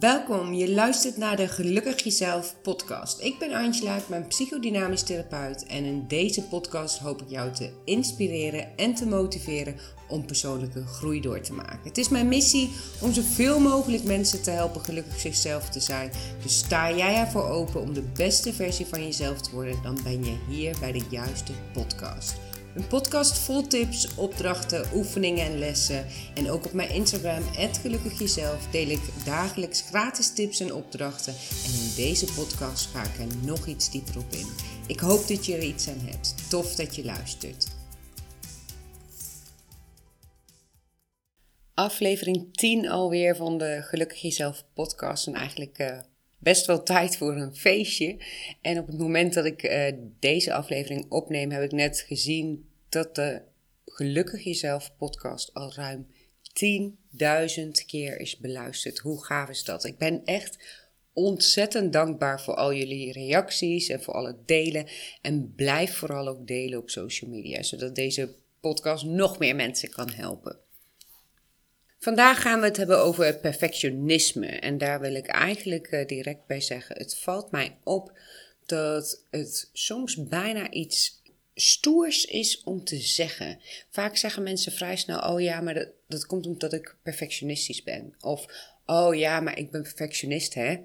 Welkom, je luistert naar de Gelukkig Jezelf podcast. Ik ben Angela, ik ben psychodynamisch therapeut en in deze podcast hoop ik jou te inspireren en te motiveren om persoonlijke groei door te maken. Het is mijn missie om zoveel mogelijk mensen te helpen gelukkig zichzelf te zijn. Dus sta jij ervoor open om de beste versie van jezelf te worden, dan ben je hier bij de juiste podcast. Een podcast vol tips, opdrachten, oefeningen en lessen. En ook op mijn Instagram, Gelukkig Jezelf, deel ik dagelijks gratis tips en opdrachten. En in deze podcast ga ik er nog iets dieper op in. Ik hoop dat je er iets aan hebt. Tof dat je luistert. Aflevering 10 alweer van de Gelukkig Jezelf podcast. En eigenlijk uh, best wel tijd voor een feestje. En op het moment dat ik uh, deze aflevering opneem, heb ik net gezien dat de Gelukkig Jezelf podcast al ruim 10.000 keer is beluisterd. Hoe gaaf is dat? Ik ben echt ontzettend dankbaar voor al jullie reacties en voor al het delen. En blijf vooral ook delen op social media, zodat deze podcast nog meer mensen kan helpen. Vandaag gaan we het hebben over perfectionisme. En daar wil ik eigenlijk eh, direct bij zeggen: het valt mij op dat het soms bijna iets stoers is om te zeggen. Vaak zeggen mensen vrij snel: Oh ja, maar dat, dat komt omdat ik perfectionistisch ben. Of Oh ja, maar ik ben perfectionist, hè?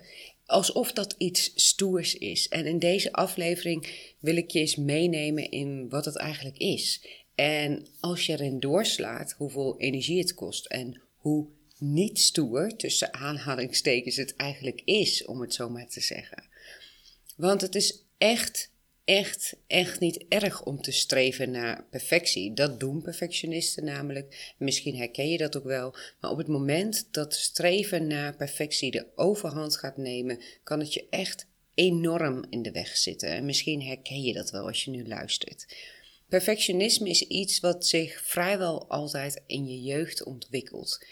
Alsof dat iets stoers is. En in deze aflevering wil ik je eens meenemen in wat het eigenlijk is. En als je erin doorslaat hoeveel energie het kost en hoe niet stoer, tussen aanhalingstekens, het eigenlijk is, om het zo maar te zeggen. Want het is echt echt, echt niet erg om te streven naar perfectie. Dat doen perfectionisten namelijk. Misschien herken je dat ook wel. Maar op het moment dat streven naar perfectie de overhand gaat nemen, kan het je echt enorm in de weg zitten. En misschien herken je dat wel als je nu luistert. Perfectionisme is iets wat zich vrijwel altijd in je jeugd ontwikkelt.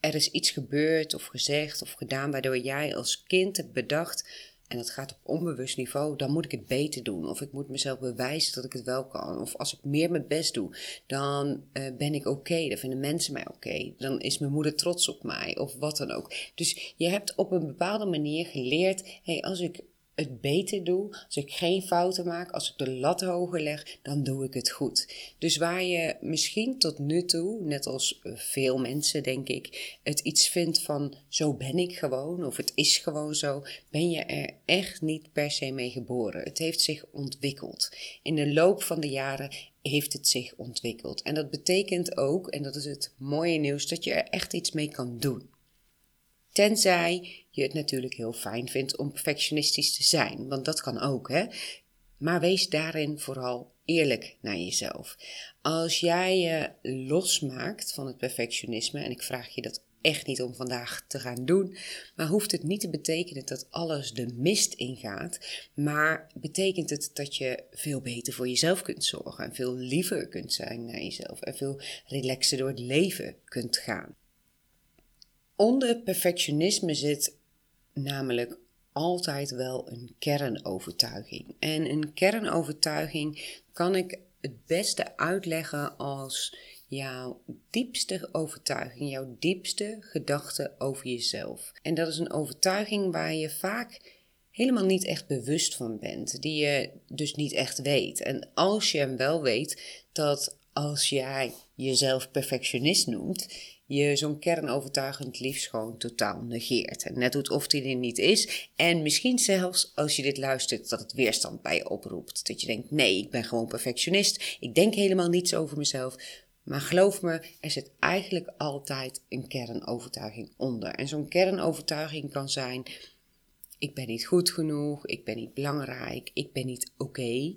Er is iets gebeurd of gezegd of gedaan waardoor jij als kind hebt bedacht en dat gaat op onbewust niveau, dan moet ik het beter doen. Of ik moet mezelf bewijzen dat ik het wel kan. Of als ik meer mijn best doe, dan uh, ben ik oké. Dan vinden mensen mij oké. Dan is mijn moeder trots op mij. Of wat dan ook. Dus je hebt op een bepaalde manier geleerd: hey, als ik het beter doe, als ik geen fouten maak, als ik de lat hoger leg, dan doe ik het goed. Dus waar je misschien tot nu toe, net als veel mensen denk ik, het iets vindt van zo ben ik gewoon of het is gewoon zo, ben je er echt niet per se mee geboren. Het heeft zich ontwikkeld. In de loop van de jaren heeft het zich ontwikkeld. En dat betekent ook, en dat is het mooie nieuws, dat je er echt iets mee kan doen. Tenzij je het natuurlijk heel fijn vindt om perfectionistisch te zijn, want dat kan ook, hè. Maar wees daarin vooral eerlijk naar jezelf. Als jij je losmaakt van het perfectionisme, en ik vraag je dat echt niet om vandaag te gaan doen, maar hoeft het niet te betekenen dat alles de mist ingaat, maar betekent het dat je veel beter voor jezelf kunt zorgen en veel liever kunt zijn naar jezelf en veel relaxer door het leven kunt gaan. Onder perfectionisme zit namelijk altijd wel een kernovertuiging. En een kernovertuiging kan ik het beste uitleggen als jouw diepste overtuiging, jouw diepste gedachte over jezelf. En dat is een overtuiging waar je vaak helemaal niet echt bewust van bent, die je dus niet echt weet. En als je hem wel weet, dat als jij jezelf perfectionist noemt, je zo'n kernovertuigend liefst gewoon totaal negeert. En net doet of die er niet is. En misschien zelfs als je dit luistert, dat het weerstand bij je oproept. Dat je denkt: nee, ik ben gewoon perfectionist. Ik denk helemaal niets over mezelf. Maar geloof me, er zit eigenlijk altijd een kernovertuiging onder. En zo'n kernovertuiging kan zijn: ik ben niet goed genoeg, ik ben niet belangrijk, ik ben niet oké.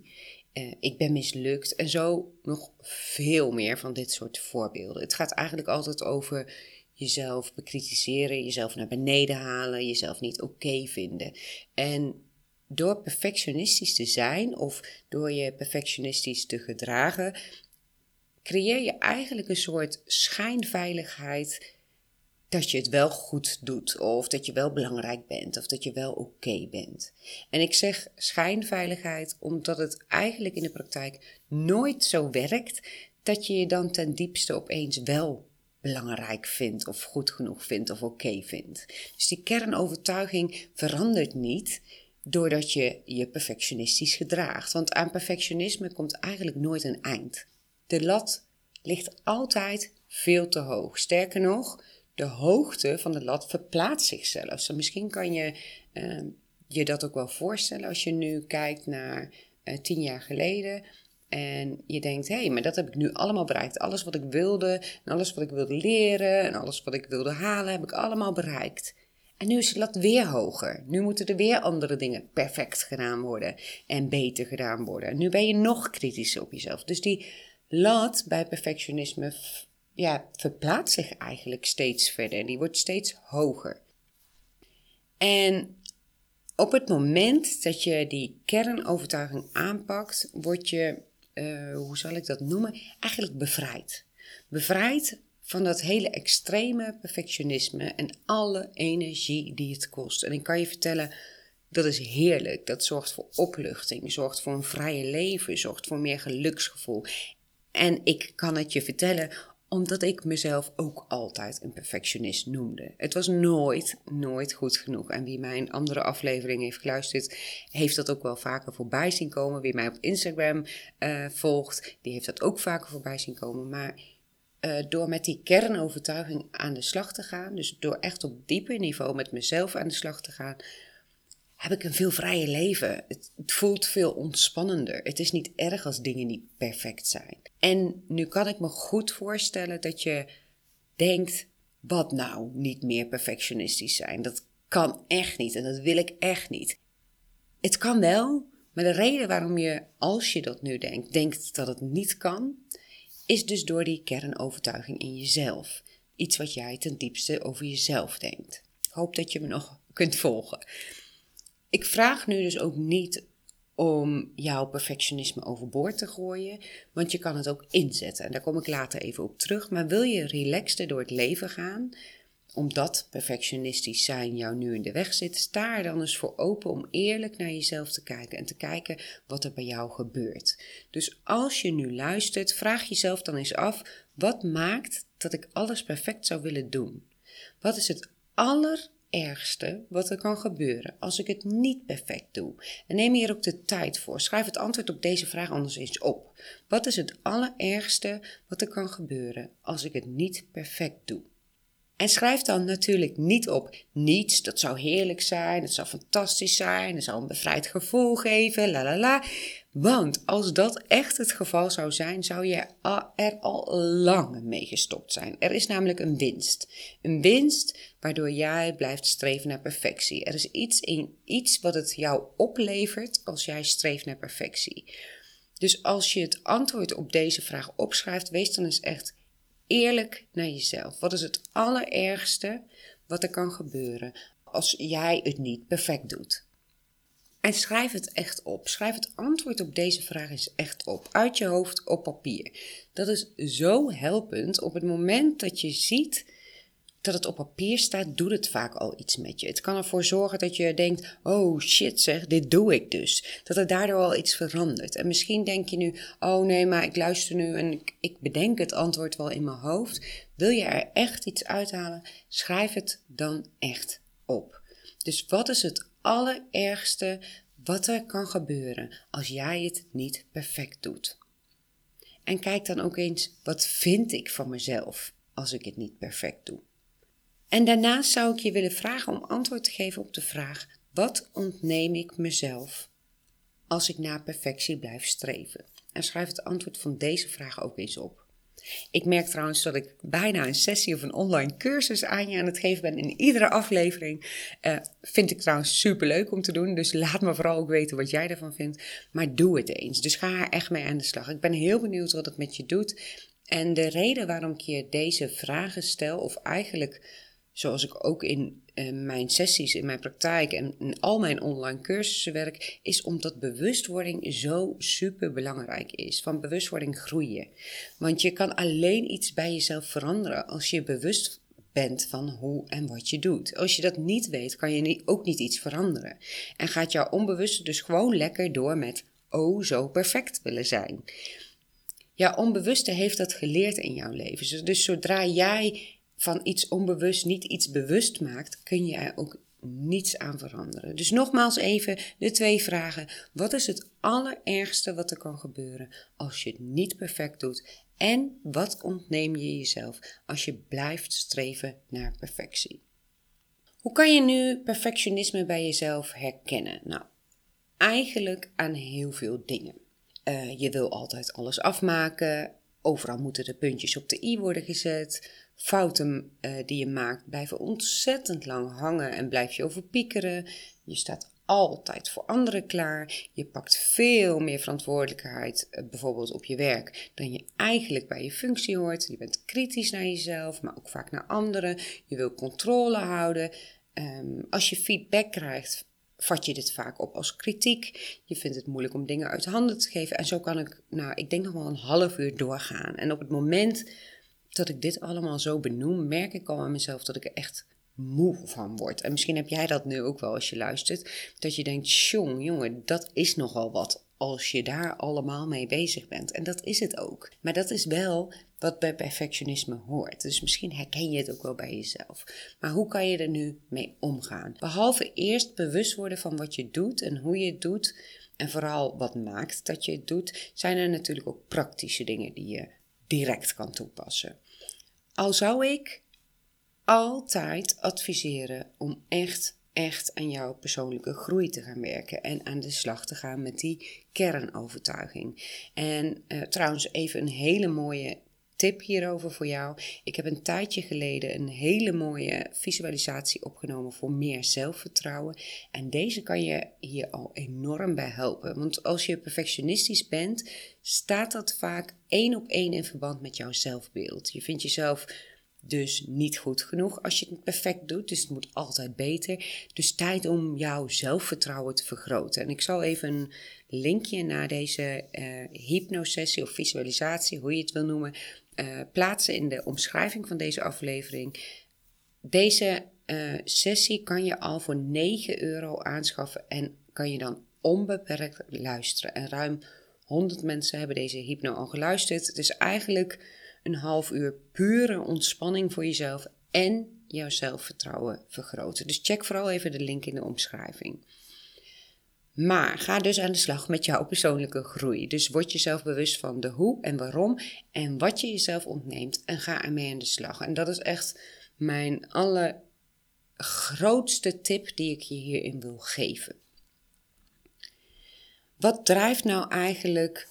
Eh, ik ben mislukt en zo nog veel meer van dit soort voorbeelden. Het gaat eigenlijk altijd over jezelf bekritiseren, jezelf naar beneden halen, jezelf niet oké vinden. En door perfectionistisch te zijn of door je perfectionistisch te gedragen, creëer je eigenlijk een soort schijnveiligheid dat je het wel goed doet, of dat je wel belangrijk bent, of dat je wel oké bent. En ik zeg schijnveiligheid omdat het eigenlijk in de praktijk nooit zo werkt dat je je dan ten diepste opeens wel belangrijk vindt of goed genoeg vindt of oké vindt. Dus die kernovertuiging verandert niet doordat je je perfectionistisch gedraagt. Want aan perfectionisme komt eigenlijk nooit een eind. De lat ligt altijd veel te hoog. Sterker nog, de hoogte van de lat verplaatst zich zelfs. misschien kan je uh, je dat ook wel voorstellen als je nu kijkt naar uh, tien jaar geleden. En je denkt, hé, hey, maar dat heb ik nu allemaal bereikt. Alles wat ik wilde, en alles wat ik wilde leren, en alles wat ik wilde halen, heb ik allemaal bereikt. En nu is de lat weer hoger. Nu moeten er weer andere dingen perfect gedaan worden en beter gedaan worden. Nu ben je nog kritischer op jezelf. Dus die lat bij perfectionisme ja, verplaatst zich eigenlijk steeds verder. Die wordt steeds hoger. En op het moment dat je die kernovertuiging aanpakt, word je, uh, hoe zal ik dat noemen, eigenlijk bevrijd. Bevrijd van dat hele extreme perfectionisme en alle energie die het kost. En ik kan je vertellen, dat is heerlijk. Dat zorgt voor opluchting, zorgt voor een vrije leven, zorgt voor meer geluksgevoel. En ik kan het je vertellen omdat ik mezelf ook altijd een perfectionist noemde. Het was nooit, nooit goed genoeg. En wie mijn andere aflevering heeft geluisterd, heeft dat ook wel vaker voorbij zien komen. Wie mij op Instagram uh, volgt, die heeft dat ook vaker voorbij zien komen. Maar uh, door met die kernovertuiging aan de slag te gaan, dus door echt op dieper niveau met mezelf aan de slag te gaan, heb ik een veel vrijer leven. Het, het, voelt veel ontspannender. Het is niet erg als dingen niet perfect zijn. En nu kan ik me goed voorstellen dat je denkt: wat nou niet meer perfectionistisch zijn? Dat kan echt niet en dat wil ik echt niet. Het kan wel, maar de reden waarom je, als je dat nu denkt, denkt dat het niet kan, is dus door die kernovertuiging in jezelf. Iets wat jij ten diepste over jezelf denkt. Ik hoop dat je me nog kunt volgen. Ik vraag nu dus ook niet om jouw perfectionisme overboord te gooien, want je kan het ook inzetten. En daar kom ik later even op terug. Maar wil je relaxter door het leven gaan, omdat perfectionistisch zijn jou nu in de weg zit, sta er dan eens voor open om eerlijk naar jezelf te kijken en te kijken wat er bij jou gebeurt. Dus als je nu luistert, vraag jezelf dan eens af: wat maakt dat ik alles perfect zou willen doen? Wat is het aller ergste wat er kan gebeuren als ik het niet perfect doe? En neem hier ook de tijd voor. Schrijf het antwoord op deze vraag anders eens op. Wat is het allerergste wat er kan gebeuren als ik het niet perfect doe? En schrijf dan natuurlijk niet op niets, dat zou heerlijk zijn, het zou fantastisch zijn, het zou een bevrijd gevoel geven, la la la. Want als dat echt het geval zou zijn, zou je er al lang mee gestopt zijn. Er is namelijk een winst. Een winst waardoor jij blijft streven naar perfectie. Er is iets in iets wat het jou oplevert als jij streeft naar perfectie. Dus als je het antwoord op deze vraag opschrijft, wees dan eens echt eerlijk naar jezelf. Wat is het allerergste wat er kan gebeuren als jij het niet perfect doet? En schrijf het echt op. Schrijf het antwoord op deze vraag eens echt op. Uit je hoofd op papier. Dat is zo helpend op het moment dat je ziet dat het op papier staat, doet het vaak al iets met je. Het kan ervoor zorgen dat je denkt: oh shit, zeg, dit doe ik dus. Dat er daardoor al iets verandert. En misschien denk je nu: oh nee, maar ik luister nu en ik, ik bedenk het antwoord wel in mijn hoofd. Wil je er echt iets uithalen? Schrijf het dan echt op. Dus wat is het allerergste wat er kan gebeuren als jij het niet perfect doet? En kijk dan ook eens: wat vind ik van mezelf als ik het niet perfect doe? En daarnaast zou ik je willen vragen om antwoord te geven op de vraag: wat ontneem ik mezelf als ik naar perfectie blijf streven? En schrijf het antwoord van deze vraag ook eens op. Ik merk trouwens dat ik bijna een sessie of een online cursus aan je aan het geven ben in iedere aflevering. Uh, vind ik trouwens super leuk om te doen. Dus laat me vooral ook weten wat jij ervan vindt. Maar doe het eens. Dus ga er echt mee aan de slag. Ik ben heel benieuwd wat het met je doet. En de reden waarom ik je deze vragen stel, of eigenlijk zoals ik ook in uh, mijn sessies, in mijn praktijk en in al mijn online cursussen werk, is omdat bewustwording zo super belangrijk is. Van bewustwording groeien. Want je kan alleen iets bij jezelf veranderen als je bewust bent van hoe en wat je doet. Als je dat niet weet, kan je ook niet iets veranderen. En gaat jouw onbewuste dus gewoon lekker door met oh zo perfect willen zijn. Ja, onbewuste heeft dat geleerd in jouw leven. Dus, dus zodra jij van iets onbewust niet iets bewust maakt, kun je er ook niets aan veranderen. Dus nogmaals even de twee vragen. Wat is het allerergste wat er kan gebeuren als je het niet perfect doet? En wat ontneem je jezelf als je blijft streven naar perfectie? Hoe kan je nu perfectionisme bij jezelf herkennen? Nou, eigenlijk aan heel veel dingen. Uh, je wil altijd alles afmaken. Overal moeten de puntjes op de i worden gezet. Fouten uh, die je maakt blijven ontzettend lang hangen en blijf je over piekeren. Je staat altijd voor anderen klaar. Je pakt veel meer verantwoordelijkheid, uh, bijvoorbeeld op je werk, dan je eigenlijk bij je functie hoort. Je bent kritisch naar jezelf, maar ook vaak naar anderen. Je wil controle houden. Um, als je feedback krijgt vat je dit vaak op als kritiek. Je vindt het moeilijk om dingen uit handen te geven. En zo kan ik, nou, ik denk nog wel een half uur doorgaan. En op het moment dat ik dit allemaal zo benoem, merk ik al aan mezelf dat ik er echt moe van word. En misschien heb jij dat nu ook wel als je luistert. Dat je denkt, jong, jongen, dat is nogal wat als je daar allemaal mee bezig bent. En dat is het ook. Maar dat is wel wat bij perfectionisme hoort. Dus misschien herken je het ook wel bij jezelf. Maar hoe kan je er nu mee omgaan? Behalve eerst bewust worden van wat je doet en hoe je het doet. En vooral wat maakt dat je het doet, zijn er natuurlijk ook praktische dingen die je direct kan toepassen. Al zou ik altijd adviseren om echt echt aan jouw persoonlijke groei te gaan werken en aan de slag te gaan met die kernovertuiging. En uh, trouwens, even een hele mooie tip hierover voor jou. Ik heb een tijdje geleden een hele mooie visualisatie opgenomen voor meer zelfvertrouwen. En deze kan je hier al enorm bij helpen. Want als je perfectionistisch bent, staat dat vaak één op één in verband met jouw zelfbeeld. Je vindt jezelf dus niet goed genoeg als je het perfect doet. Dus het moet altijd beter. Dus tijd om jouw zelfvertrouwen te vergroten. En ik zal even een linkje naar deze uh, hypnosessie of visualisatie, hoe je het wil noemen, uh, plaatsen in de omschrijving van deze aflevering. Deze uh, sessie kan je al voor 9 euro aanschaffen en kan je dan onbeperkt luisteren. En ruim 100 mensen hebben deze hypno al geluisterd. Het is eigenlijk een half uur pure ontspanning voor jezelf en jouw zelfvertrouwen vergroten. Dus check vooral even de link in de omschrijving. Maar ga dus aan de slag met jouw persoonlijke groei. Dus word jezelf bewust van de hoe en waarom en wat je jezelf ontneemt en ga ermee aan de slag. En dat is echt mijn allergrootste tip die ik je hierin wil geven. Wat drijft nou eigenlijk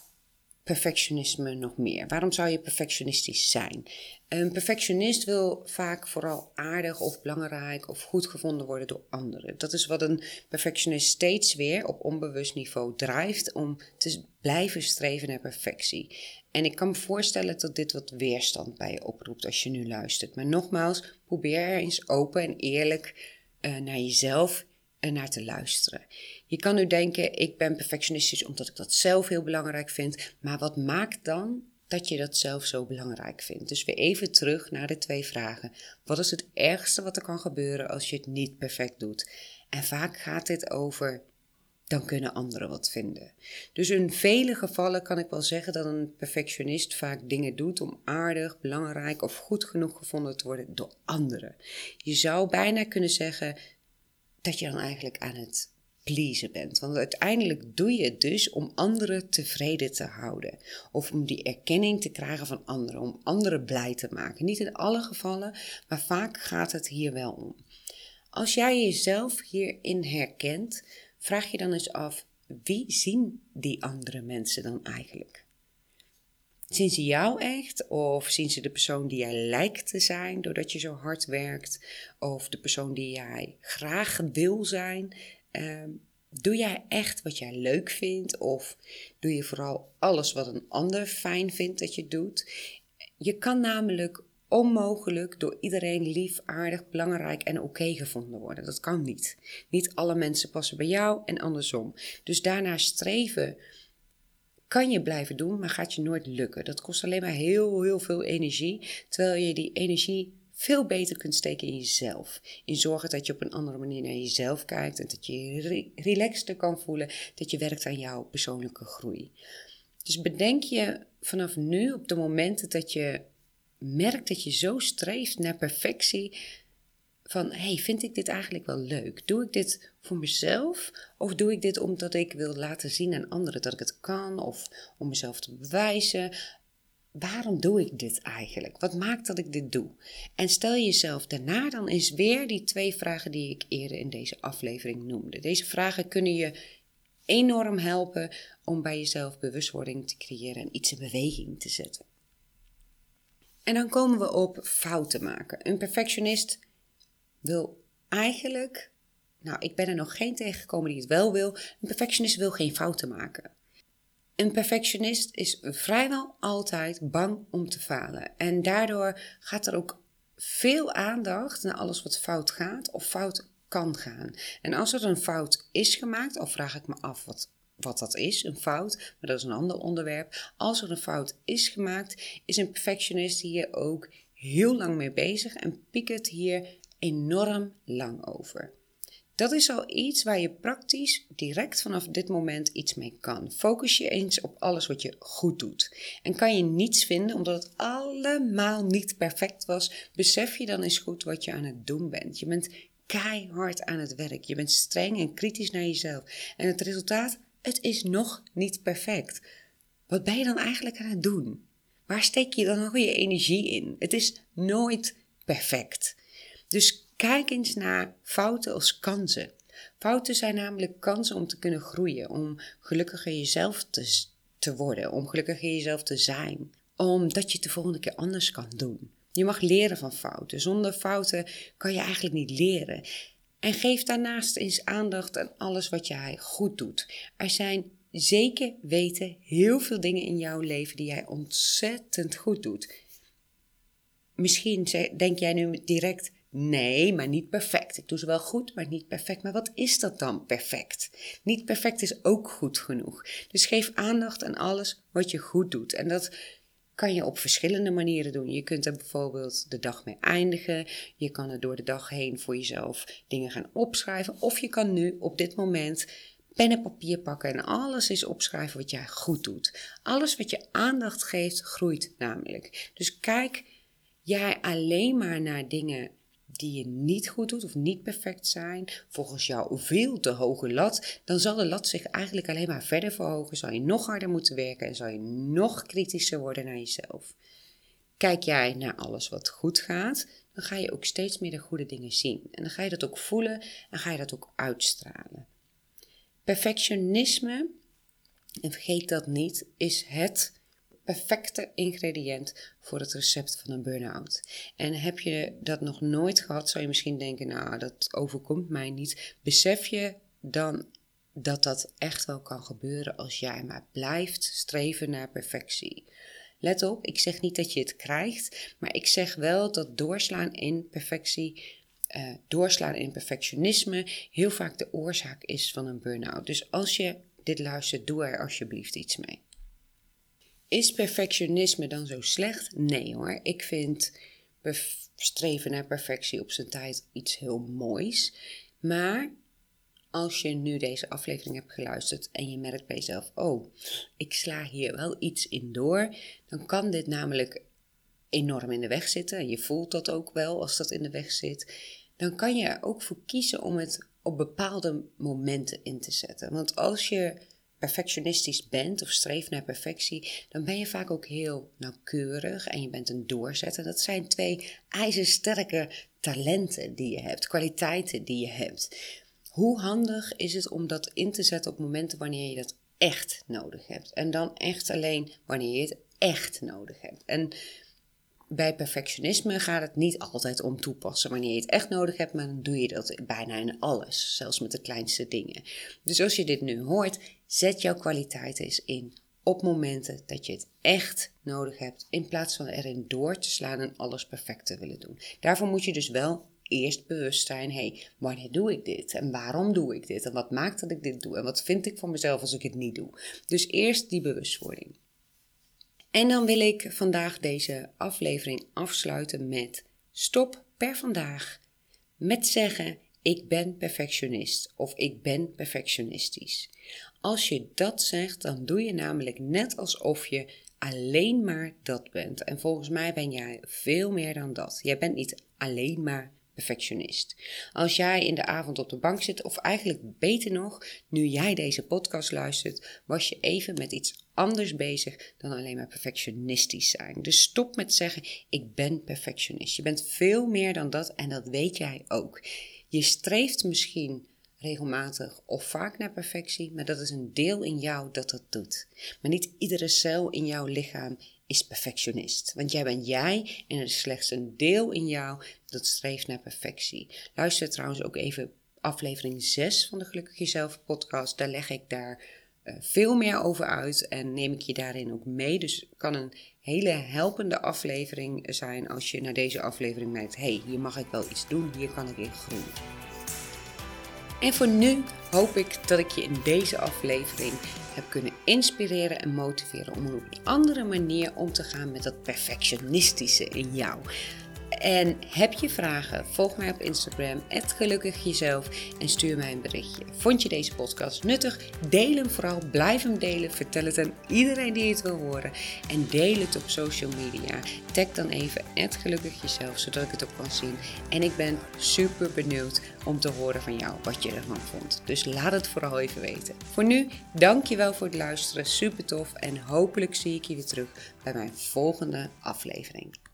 perfectionisme nog meer? Waarom zou je perfectionistisch zijn? Een perfectionist wil vaak vooral aardig of belangrijk of goed gevonden worden door anderen. Dat is wat een perfectionist steeds weer op onbewust niveau drijft om te blijven streven naar perfectie. En ik kan me voorstellen dat dit wat weerstand bij je oproept als je nu luistert. Maar nogmaals, probeer er eens open en eerlijk uh, naar jezelf en naar te luisteren. Je kan nu denken, ik ben perfectionistisch omdat ik dat zelf heel belangrijk vind. Maar wat maakt dan dat je dat zelf zo belangrijk vindt? Dus weer even terug naar de twee vragen. Wat is het ergste wat er kan gebeuren als je het niet perfect doet? En vaak gaat dit over, dan kunnen anderen wat vinden. Dus in vele gevallen kan ik wel zeggen dat een perfectionist vaak dingen doet om aardig, belangrijk of goed genoeg gevonden te worden door anderen. Je zou bijna kunnen zeggen dat je dan eigenlijk aan het pleasen bent. Want uiteindelijk doe je het dus om anderen tevreden te houden. Of om die erkenning te krijgen van anderen. Om anderen blij te maken. Niet in alle gevallen, maar vaak gaat het hier wel om. Als jij jezelf hierin herkent, vraag je dan eens af: wie zien die andere mensen dan eigenlijk? Zien ze jou echt? Of zien ze de persoon die jij lijkt te zijn doordat je zo hard werkt? Of de persoon die jij graag wil zijn? Ehm, doe jij echt wat jij leuk vindt? Of doe je vooral alles wat een ander fijn vindt dat je doet? Je kan namelijk onmogelijk door iedereen lief, aardig, belangrijk en oké gevonden worden. Dat kan niet. Niet alle mensen passen bij jou en andersom. Dus daarna streven kan je blijven doen, maar gaat je nooit lukken. Dat kost alleen maar heel, heel veel energie, terwijl je die energie veel beter kunt steken in jezelf. In zorgen dat je op een andere manier naar jezelf kijkt en dat je je relaxter kan voelen, dat je werkt aan jouw persoonlijke groei. Dus bedenk je vanaf nu op de momenten dat je merkt dat je zo streeft naar perfectie, van hey, vind ik dit eigenlijk wel leuk? Doe ik dit voor mezelf of doe ik dit omdat ik wil laten zien aan anderen dat ik het kan of om mezelf te bewijzen? Waarom doe ik dit eigenlijk? Wat maakt dat ik dit doe? En stel jezelf daarna dan eens weer die twee vragen die ik eerder in deze aflevering noemde. Deze vragen kunnen je enorm helpen om bij jezelf bewustwording te creëren en iets in beweging te zetten. En dan komen we op fouten maken. Een perfectionist wil eigenlijk, nou ik ben er nog geen tegengekomen die het wel wil, een perfectionist wil geen fouten maken. Een perfectionist is vrijwel altijd bang om te falen. En daardoor gaat er ook veel aandacht naar alles wat fout gaat of fout kan gaan. En als er een fout is gemaakt, al vraag ik me af wat, wat dat is, een fout, maar dat is een ander onderwerp. Als er een fout is gemaakt, is een perfectionist hier ook heel lang mee bezig en piekert hier enorm lang over. Dat is al iets waar je praktisch direct vanaf dit moment iets mee kan. Focus je eens op alles wat je goed doet. En kan je niets vinden omdat het allemaal niet perfect was, besef je dan eens goed wat je aan het doen bent. Je bent keihard aan het werk. Je bent streng en kritisch naar jezelf. En het resultaat, het is nog niet perfect. Wat ben je dan eigenlijk aan het doen? Waar steek je dan nog je energie in? Het is nooit perfect. Dus kijk eens naar fouten als kansen. Fouten zijn namelijk kansen om te kunnen groeien, om gelukkiger jezelf te, te worden, om gelukkiger jezelf te zijn, omdat je het de volgende keer anders kan doen. Je mag leren van fouten. Zonder fouten kan je eigenlijk niet leren. En geef daarnaast eens aandacht aan alles wat jij goed doet. Er zijn zeker weten heel veel dingen in jouw leven die jij ontzettend goed doet. Misschien denk jij nu direct: nee, maar niet perfect. Ik doe ze wel goed, maar niet perfect. Maar wat is dat dan perfect? Niet perfect is ook goed genoeg. Dus geef aandacht aan alles wat je goed doet. En dat kan je op verschillende manieren doen. Je kunt er bijvoorbeeld de dag mee eindigen. Je kan er door de dag heen voor jezelf dingen gaan opschrijven. Of je kan nu op dit moment pen en papier pakken en alles is opschrijven wat jij goed doet. Alles wat je aandacht geeft, groeit namelijk. Dus kijk jij alleen maar naar dingen die je niet goed doet of niet perfect zijn, volgens jou veel te hoge lat, dan zal de lat zich eigenlijk alleen maar verder verhogen. Zal je nog harder moeten werken en zal je nog kritischer worden naar jezelf. Kijk jij naar alles wat goed gaat, dan ga je ook steeds meer de goede dingen zien. En dan ga je dat ook voelen en ga je dat ook uitstralen. Perfectionisme, en vergeet dat niet, is het perfecte ingrediënt voor het recept van een burn-out. En heb je dat nog nooit gehad, zou je misschien denken, nou, dat overkomt mij niet. Besef je dan dat dat echt wel kan gebeuren als jij maar blijft streven naar perfectie. Let op, ik zeg niet dat je het krijgt, maar ik zeg wel dat doorslaan in perfectie, uh, doorslaan in perfectionisme, heel vaak de oorzaak is van een burn-out. Dus als je dit luistert, doe er alsjeblieft iets mee. Is perfectionisme dan zo slecht? Nee hoor. Ik vind streven naar perfectie op zijn tijd iets heel moois. Maar als je nu deze aflevering hebt geluisterd en je merkt bij jezelf: oh, ik sla hier wel iets in door, dan kan dit namelijk enorm in de weg zitten. En je voelt dat ook wel als dat in de weg zit. Dan kan je er ook voor kiezen om het op bepaalde momenten in te zetten. Want als je perfectionistisch bent of streeft naar perfectie, dan ben je vaak ook heel nauwkeurig en je bent een doorzetter. Dat zijn twee ijzersterke talenten die je hebt, kwaliteiten die je hebt. Hoe handig is het om dat in te zetten op momenten wanneer je dat echt nodig hebt? En dan echt alleen wanneer je het echt nodig hebt. En bij perfectionisme gaat het niet altijd om toepassen wanneer je het echt nodig hebt, maar dan doe je dat bijna in alles, zelfs met de kleinste dingen. Dus als je dit nu hoort, zet jouw kwaliteit eens in op momenten dat je het echt nodig hebt, in plaats van erin door te slaan en alles perfect te willen doen. Daarvoor moet je dus wel eerst bewust zijn, hé, hey, wanneer doe ik dit? En waarom doe ik dit? En wat maakt dat ik dit doe? En wat vind ik van mezelf als ik het niet doe? Dus eerst die bewustwording. En dan wil ik vandaag deze aflevering afsluiten met stop per vandaag met zeggen ik ben perfectionist of ik ben perfectionistisch. Als je dat zegt, dan doe je namelijk net alsof je alleen maar dat bent. En volgens mij ben jij veel meer dan dat. Jij bent niet alleen maar perfectionist. Als jij in de avond op de bank zit, of eigenlijk beter nog, nu jij deze podcast luistert, was je even met iets anders bezig dan alleen maar perfectionistisch zijn. Dus stop met zeggen: Ik ben perfectionist. Je bent veel meer dan dat en dat weet jij ook. Je streeft misschien regelmatig of vaak naar perfectie, maar dat is een deel in jou dat dat doet. Maar niet iedere cel in jouw lichaam is perfectionist. Want jij bent jij en er is slechts een deel in jou dat streeft naar perfectie. Luister trouwens ook even aflevering 6 van de Gelukkig Jezelf podcast. Daar leg ik daar veel meer over uit en neem ik je daarin ook mee. Dus het kan een hele helpende aflevering zijn als je naar deze aflevering merkt: hey, hier mag ik wel iets doen, hier kan ik in groeien. En voor nu hoop ik dat ik je in deze aflevering heb kunnen inspireren en motiveren om op een andere manier om te gaan met dat perfectionistische in jou. En heb je vragen? Volg mij op Instagram, gelukkig jezelf en stuur mij een berichtje. Vond je deze podcast nuttig? Deel hem vooral, blijf hem delen. Vertel het aan iedereen die het wil horen. En deel het op social media. Tag dan even gelukkig jezelf, zodat ik het ook kan zien. En ik ben super benieuwd om te horen van jou wat je ervan vond. Dus laat het vooral even weten. Voor nu, dankjewel voor het luisteren. Super tof. En hopelijk zie ik je weer terug bij mijn volgende aflevering.